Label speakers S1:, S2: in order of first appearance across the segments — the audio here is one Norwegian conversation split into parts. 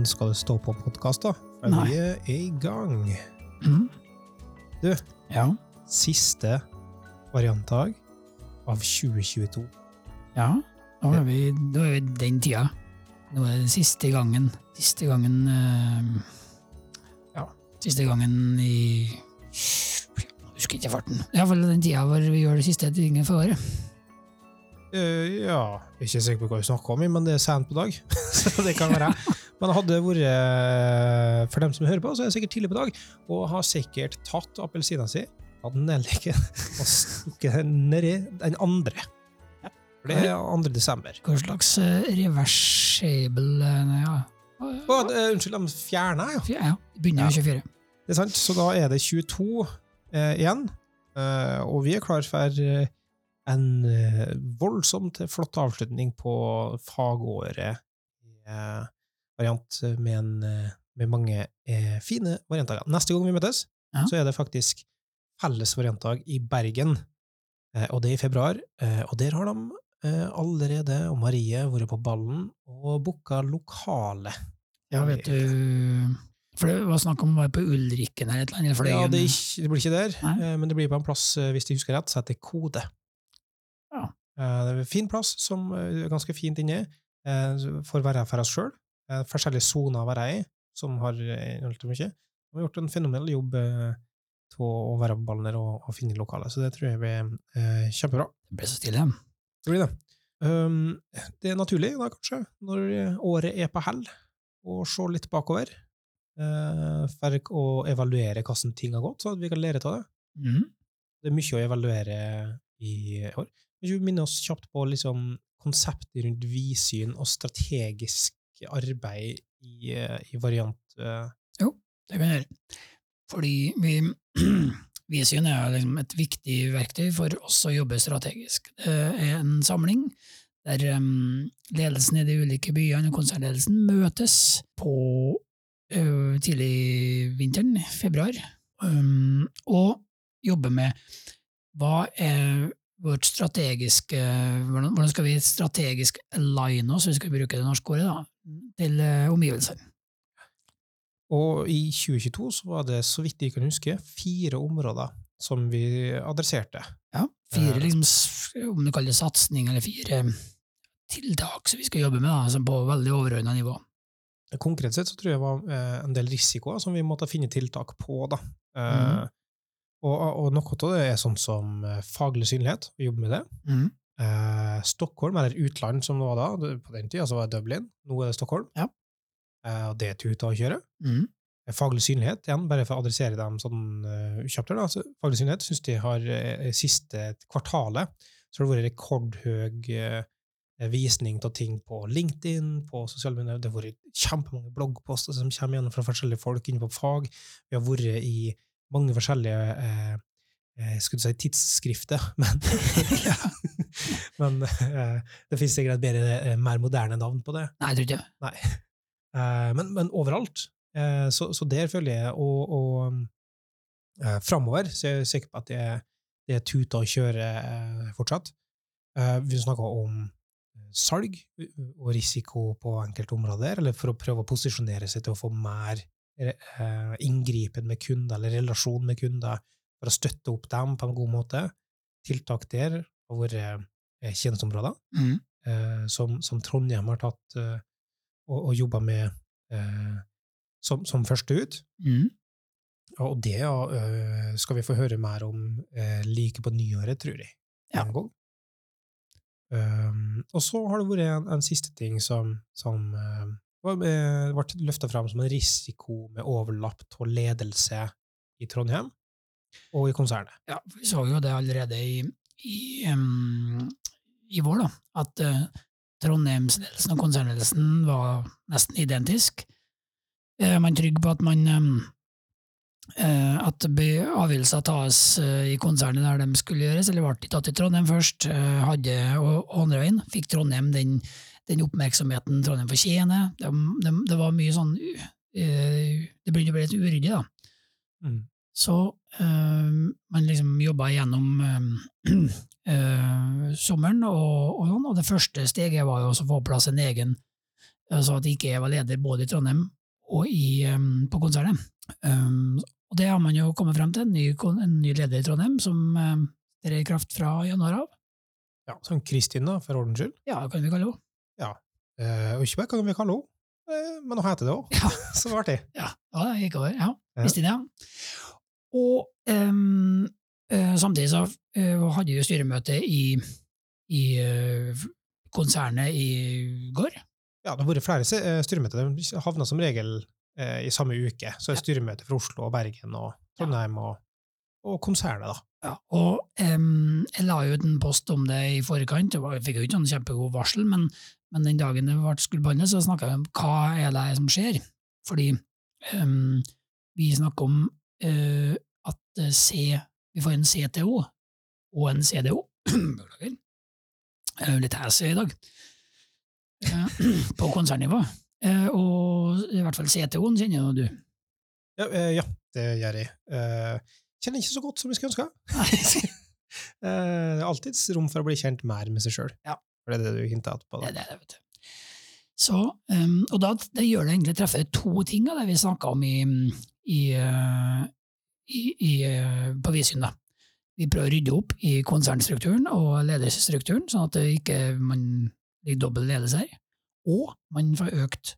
S1: Men skal det stå på podkast, da? Men
S2: Nei.
S1: Vi er i gang.
S2: Mm.
S1: Du.
S2: Ja.
S1: Siste variantdag av 2022.
S2: ja. Da er, vi, da er vi den tida. Nå er det siste gangen Siste gangen uh, Ja, siste gangen i Jeg husker ikke farten. Iallfall den tida hvor vi gjør det siste tingen for året.
S1: Uh, ja, jeg er ikke sikker på hva vi snakker om, men det er sent på dag. så det kan være. Men hadde det vært eh, For dem som hører på, så er det sikkert tidlig på dag, og har sikkert tatt appelsina si, tatt nelliken og stukket den nedi den andre. For det er 2. desember.
S2: Hva slags eh, reversible eh, ja.
S1: Å, det- unnskyld, de fjerna, ja.
S2: ja, det begynner med 24.
S1: Det er sant, så da er det 22 eh, igjen, eh, og vi er klar for eh, en voldsomt flott avslutning på fagåret eh, variant med, en, eh, med mange eh, fine varianter. Neste gang vi møtes,
S2: Ja.
S1: så er det faktisk felles variantdag i Bergen, eh, og det er i februar, eh, og der har de eh, allerede, og Marie, vært på ballen og booka lokale.
S2: Ja, vet du For det var snakk om å være på Ulrikken eller et eller annet. Fløyen.
S1: Ja, det, ikke, det blir ikke der,
S2: Nei.
S1: eh, men det blir på en plass, eh, hvis de husker rett, som heter Kode.
S2: Ja.
S1: Eh, Det er en fin plass, som eh, er ganske fint inni, Får være for oss sjøl. Forskjellige soner å være i, som har eh, inneholdt mye. De har gjort en fenomenal jobb eh, til å være på ballen der og, og finne lokalet, så det tror jeg blir eh, kjempebra.
S2: Det blir så stille.
S1: Det blir det. Um, det er naturlig, da, kanskje, når året er på hell, å se litt bakover, Uh, for å evaluere hvordan ting har gått, så at vi kan lære av det.
S2: Mm.
S1: Det er mye å evaluere i år. Kan du minne oss kjapt på liksom, konseptet rundt vidsyn og strategisk arbeid i, eh, i variant Jo,
S2: Det kan jeg gjøre. Fordi vi, Visyn er liksom et viktig verktøy for oss å jobbe strategisk. Det er en samling der um, ledelsen i de ulike byene og konsernledelsen møtes på tidlig vinteren, februar, og jobber med hva er vårt strategiske hvordan skal vi strategisk aline oss, hvis vi skal bruke det norske ordet, da, til omgivelsene?
S1: Og i 2022 så var det, så vidt jeg kan huske, fire områder som vi adresserte.
S2: Ja, fire
S1: Eh.
S2: liksom, om du kaller det satsing, eller fire tiltak som vi skal jobbe med, da, altså på veldig overordna nivå.
S1: Konkret sett så tror jeg det var eh, en del risikoer som vi måtte finne tiltak på. da. Eh,
S2: Mhm.
S1: og, og noe av det er sånn som eh, faglig synlighet, vi jobber med det.
S2: Mhm.
S1: Eh, Stockholm, eller utland som det var da, på den tida så var det Dublin, nå er det Stockholm.
S2: Ja.
S1: Eh, og det er tuta å kjøre.
S2: Mhm.
S1: Eh, Faglig synlighet, igjen, bare for å adressere dem sånn uh, kjapt her, da. Så faglig synlighet syns de har uh, siste kvartalet så har det vært rekordhøy uh, visning av ting på LinkedIn, på sosiale medier. Det har vært kjempemange bloggposter som kommer gjennom fra forskjellige folk inne på fag. Vi har vært i mange forskjellige eh, eh, skulle si tidsskriftet, men, men eh, det finnes sikkert et bedre, eh, mer moderne navn på det.
S2: Nei, jeg tror ikke.
S1: Nei. Men, men overalt. Så, så der føler jeg, og, og framover, så er jeg sikker på at det er, det er tuta å kjøre fortsatt. Vi snakker om salg og risiko på enkelte områder, eller for å prøve å posisjonere seg til å få mer inngripen med kunder, eller relasjon med kunder, for å støtte opp dem på en god måte. Tiltak der har vært eh, tjenesteområder
S2: mm.
S1: eh, som, som Trondheim har tatt eh, og, og jobba med eh, som, som første ut.
S2: Mm.
S1: Og det ja, eh, skal vi få høre mer om eh, like på nyåret, tror jeg.
S2: Ja.
S1: En gang. Um, og så har det vært en, en siste ting som, som eh, eh, ble løfta fram som en risiko med overlapp av ledelse i Trondheim og i konsernet.
S2: Ja, vi så jo det allerede i, i, um, i vår, da, at uh, Trondheimsledelsen og konsernledelsen var nesten identisk. Eh, Er man trygg på at man um, uh, at be- avgjørelser tas uh, i konsernet der de skulle gjøres, eller ble de tatt i Trondheim først, hadde, og, og andre veien, fikk Trondheim den, den oppmerksomheten Trondheim fortjener. Det, det, det var mye sånn Det begynte å bli litt uryddig, da.
S1: Mm.
S2: Så øh, man liksom jobba gjennom øh, sommeren, og, og, sånn, og det første steget var jo å få på plass en egen så at ikke jeg var leder både i Trondheim og i, øh, på konsernet. Um, og det har man jo kommet frem til, en ny, en ny leder i Trondheim som øh, trer i kraft fra januar av.
S1: Ja, Som Kristin, da, for ordens skyld.
S2: Ja, kan vi kalle henne.
S1: Eh, og ikke bare kan vi kalle henne, eh, men hun heter det òg.
S2: Ja.
S1: Så det artig.
S2: Ja, ja det gikk over. Ja,
S1: Ja.
S2: Kristin, ja. Og um, samtidig så eh, hadde vi styremøte i, i eh, konsernet i går.
S1: Ja, det har vært flere styremøter. De havna som regel eh, i samme uke. Så er det styremøte for Oslo og Bergen og Trondheim og, og konsernet, da.
S2: Ja, og um, jeg la jo ut en post om det i forkant, jeg fikk jo ikke sånn kjempegod varsel, men, men den dagen det ble skulle bannes, så snakka jeg om hva er det som skjer. Fordi um, vi snakker om eh, at eh, C, vi får en CTO og en CDO. Beklager. Jeg er jo litt hæsig i dag. Uh, på konsernnivå. Uh, og i hvert fall CTO-en kjenner jo du.
S1: Ja, ja det gjør jeg. Kjenner ikke så godt som jeg skulle ønske. Det er alltids rom for å bli kjent mer med seg sjøl.
S2: Ja.
S1: For det er det du hinta på.
S2: Det er det, vet du. Så, um, og da det gjør det egentlig treffer to ting av det vi snakka om i, i, uh, i, i, uh, på Visyn. da. Vi prøver å rydde opp i konsernstrukturen og ledelsesstrukturen, sånn at det ikke man blir dobbel ledelse her. Og man får økt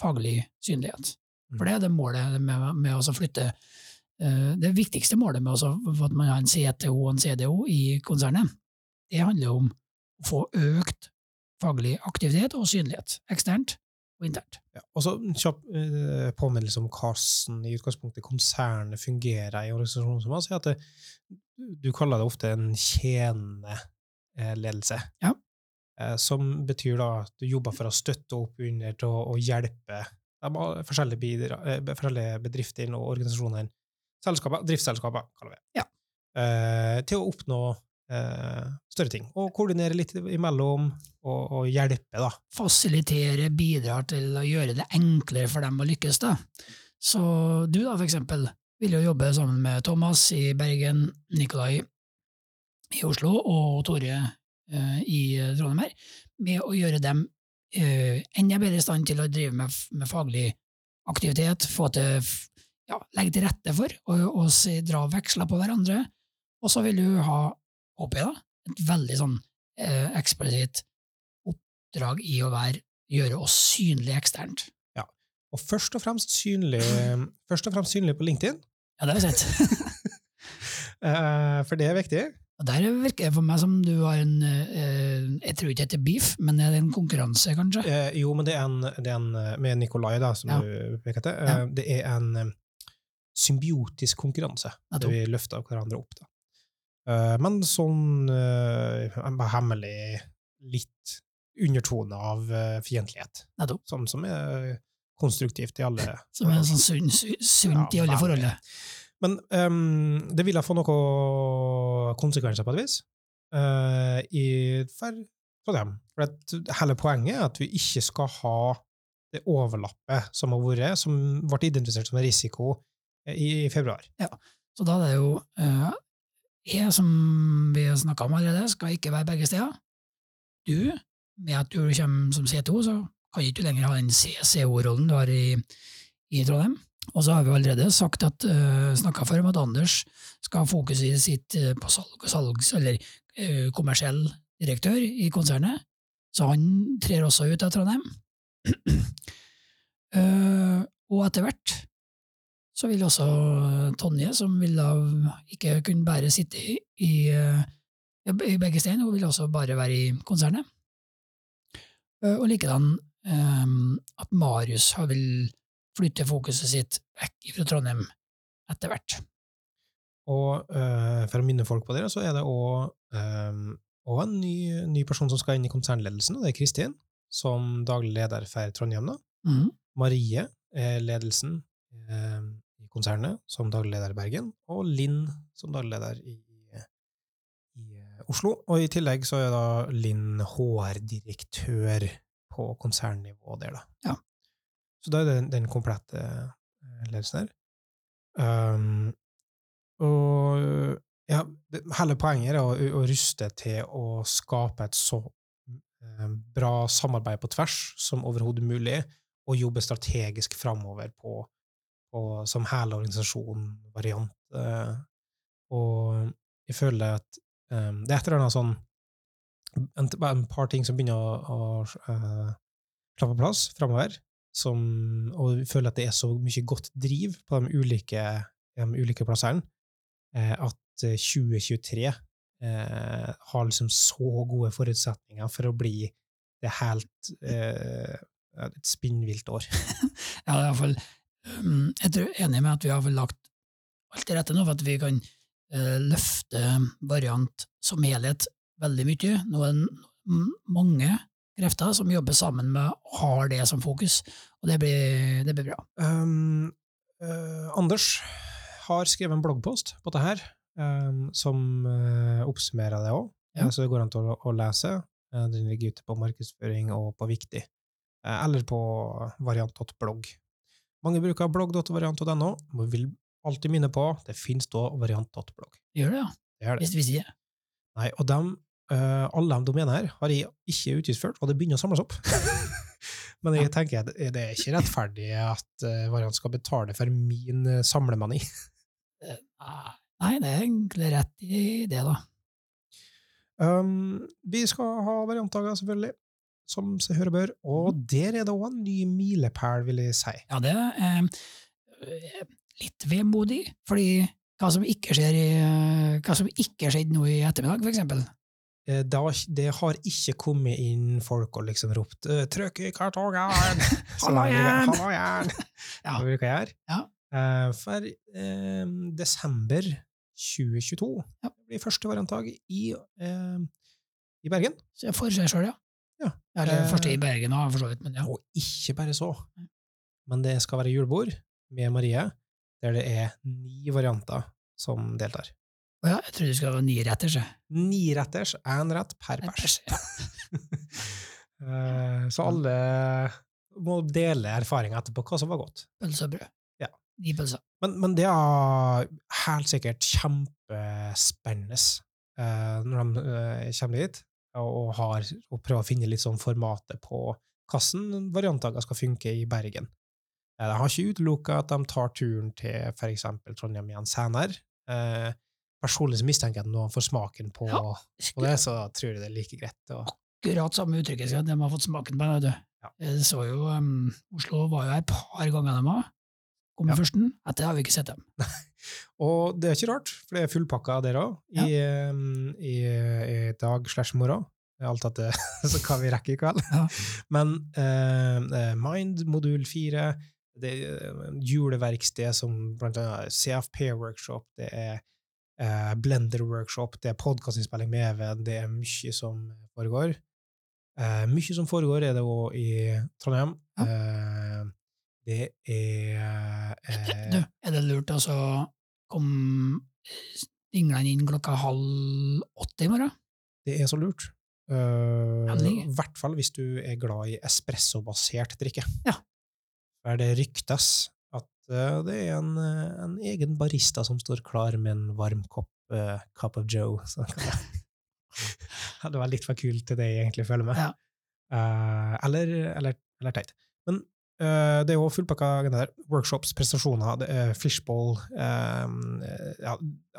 S2: faglig synlighet. For det er det målet med, med å flytte uh, Det viktigste målet med at man har en CTO og en CDO i konsernet, det handler om å få økt faglig aktivitet og synlighet, eksternt og internt.
S1: Ja. Og så kjapp eh, påminnelse om hvordan i utgangspunktet konsernet fungerer i organisasjonen som oss, at det, du kaller det ofte en tjenende ledelse.
S2: Ja.
S1: Eh, som betyr da at du jobber for å støtte opp under til å, hjelpe de forskjellige, bidra, eh, forskjellige bedrifter og organisasjoner, selskaper, driftsselskaper, kaller vi det,
S2: Ja.
S1: eh, til å oppnå større ting. Og koordinere litt imellom, og, og hjelpe, da.
S2: Fasilitere, bidrar til å gjøre det enklere for dem å lykkes. da. Så du da, for eksempel, vil jo jobbe sammen med Thomas i Bergen, Nikolai i Oslo og Tore eh, i Trondheim her, med å gjøre dem eh, enda bedre i stand til å drive med, med faglig aktivitet, få til ja, legge til rette for, se, dra veksler på hverandre. Og så vil du ha, håper jeg, da, et veldig sånn eh, eksplisitt oppdrag i å være, gjøre oss synlige eksternt.
S1: Og først og fremst synlig, først og fremst synlig på LinkedIn,
S2: Ja, det har vi sett.
S1: eh, for det er viktig.
S2: Og der virker det for meg som du har en eh, Jeg tror ikke det heter beef, men er det en konkurranse, kanskje?
S1: Eh, jo, men det er en, det er en med Nikolai, da, som
S2: Ja.
S1: du peker til.
S2: Ja.
S1: Det er en symbiotisk konkurranse, der vi løfter hverandre opp. Da. Eh, men sånn eh, hemmelig, litt undertone av eh, fiendtlighet,
S2: Nettopp.
S1: sånn som er konstruktivt i alle
S2: Som er sånn sunn, su- sunt i alle forhold.
S1: Men um, det vil ha få noen konsekvenser på et vis uh, i, for Trondheim. For at hele poenget er at vi ikke skal ha det overlappet som har vært, som ble identifisert som en risiko i, i februar.
S2: Så da er det jo eh, Jeg, som vi har snakka om allerede, skal ikke være begge steder. Du, med at du kommer som C2, så kan ikke du lenger ha den CCO-rollen du har i, i Trondheim. Og så har vi allerede sagt at, uh, snakka for om at Anders skal ha fokuset sitt eh, på salg, salgs, eller uh, kommersiell direktør i konsernet, så han trer også ut av Trondheim. Uh, og etter hvert så vil også Tonje, som vil da ikke kunne bare sitte i, i, eh, i begge steder, hun vil også bare være i konsernet. Eh, Og likedan eh, at Marius har vil flytte fokuset sitt vekk fra Trondheim etter hvert.
S1: Og eh, for å minne folk på det, så er det òg en ny, ny person som skal inn i konsernledelsen, og det er Kristin, som daglig leder for Trondheim. da.
S2: Mm.
S1: Marie er ledelsen eh, konsernet som daglig leder i Bergen, og Linn som daglig leder i, i eh, Oslo. Og i tillegg så er da Linn HR-direktør på konsernnivå der, da.
S2: Ja.
S1: Så da er det den, den komplette eh, ledelsen her. Um, og ja, det, hele poenget er å, å ruste til å skape et så eh, bra samarbeid på tvers som overhodet mulig, og jobbe strategisk framover på, på, som hele organisasjon-variant. Eh, og jeg føler at eh, det er et eller annet sånn en, en par ting som begynner å, å uh, klappe på plass framover, og jeg føler at det er så mye godt driv på de ulike, de ulike plassene, eh, at 2023 eh, har liksom så gode forutsetninger for å bli det helt eh, et spinnvilt år.
S2: ja, i hvert fall um, Jeg er enig med at vi har lagt alt til rette nå for at vi kan uh, løfte variant som helhet veldig mye. Nå er det mange krefter som jobber sammen med og har det som fokus, og det blir, det blir bra. Um,
S1: uh, Anders har skrevet en bloggpost på dette her, um, som uh, oppsummerer det òg, ja. så det går an til å, å lese. Uh, den ligger ute på markedsføring og på Viktig, eller på variant.blogg. Mange bruker blogg.variant.no, og vil alltid minne på det finnes da variant.blogg.
S2: Gjør det, ja. Det det. Hvis vi sier det.
S1: Nei, og dem Uh, alle de domenene her har jeg ikke utgiftsført, og det begynner å samles opp. Men jeg tenker det er ikke rettferdig at uh, Variant skal betale for min uh, samlemani.
S2: Nei, det er egentlig rett i det, da.
S1: Um, vi skal ha variantdager, selvfølgelig, som seg høre bør, og mm. der er det òg en ny milepæl, vil jeg si.
S2: Ja, det er eh, litt vemodig, fordi hva som ikke skjer i, hva som ikke skjedde nå i ettermiddag, for eksempel,
S1: Eh, da, det har ikke kommet inn folk og liksom ropt eh, 'trykk i kartongen'!
S2: Halla igjen!
S1: Halla igjen! ja. Det bruker jeg gjøre. Ja. For eh, desember 2022 ja. blir første variantdag i, eh, i Bergen.
S2: Så for seg sjøl, ja. Ja. Eller første i Bergen, for så vidt. Men ja.
S1: Og ikke bare så. Men det skal være julebord med Marie, der det er ni varianter som deltar.
S2: Å ja, jeg trodde det skulle være niretters.
S1: Niretters, én rett per pers. Ja. uh, så alle må dele erfaringer etterpå, hva som var godt.
S2: Pølse og brød.
S1: Ja.
S2: Ni pølser.
S1: Men, men, det er helt sikkert kjempespennende uh, når de kommer dit og, har, og prøver å finne litt sånn formatet på hvordan variantdager skal funke i Bergen. De har ikke utelukka at de tar turen til for eksempel Trondheim igjen senere. Eh, personlig så mistenker jeg at når han får smaken på, ja, på, det, så tror jeg det er like greit. Og...
S2: Akkurat samme uttrykket, at de har fått smaken på det. Ja. Jeg så jo, um, Oslo var jo her et par ganger de var. Kom ja. førsten. Etter har vi ikke sett dem.
S1: og det er ikke rart, for det er fullpakka dere òg, i, ja. um, i, i, dag slash morgen. Alt at det, så kan vi rekke i kveld. Ja. Men eh, Mind, modul 4, det er juleverksted som blant annet CFP-workshop, det er eh, Blender-workshop, det er podkastinnspilling med Even, det er mye som foregår. Eh, mye som foregår, er det òg i Trondheim. Ja. Det er
S2: eh, Du, er det lurt å altså, komme dinglende inn klokka halv åtte i morgen?
S1: Det er så lurt. Uh, I hvert fall hvis du er glad i espressobasert drikke.
S2: Ja.
S1: Der det ryktes Eh, det er en, eh, en, egen barista som står klar med en varm kopp uh, Cup of Joe. Så det var litt for kult til det jeg egentlig føler med. Ja. Uh, eller, eller, eller, teit. Men uh, det er jo fullpakka der. Workshops, prestasjoner, det er fishball um, ja,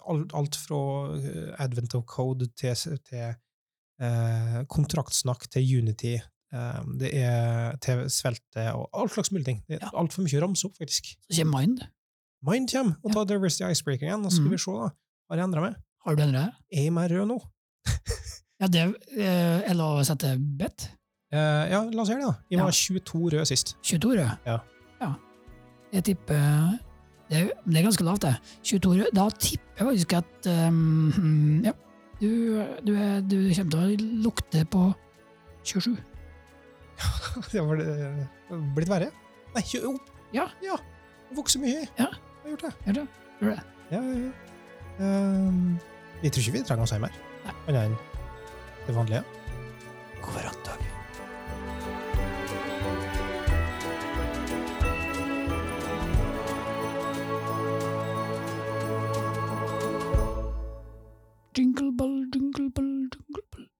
S1: alt, fra advent of code til, til kontraktsnakk til Unity Um, det er TV-svelte og all slags mulige ting. Det er ja. altfor mye å ramse opp, faktisk.
S2: Så kommer Mind.
S1: Mind kommer, og ja. tar Diversity Icebreaker igjen. Og så skal mm. vi se, da. Har jeg endra meg?
S2: Har du endra deg?
S1: Er jeg mer rød nå?
S2: ja, det eh, er lov å sette bet?
S1: Uh, ja, la oss gjøre det, da. Jeg var 22 røde sist.
S2: 22 røde?
S1: Ja.
S2: ja. Jeg tipper det er, det er, ganske lavt, det. 22 røde. Da tipper jeg faktisk at um, Ja, du, du, er, du kommer til å lukte på 27.
S1: Ja, det har blitt verre. Nei, jo!
S2: Ja.
S1: ja. Vokser mye.
S2: Ja.
S1: Jeg har gjort det.
S2: Gjør det. Gjør det.
S1: Ja, ja, ja. Um, jeg tror ikke vi trenger å si mer, annet enn det vanlige.
S2: God hverandre.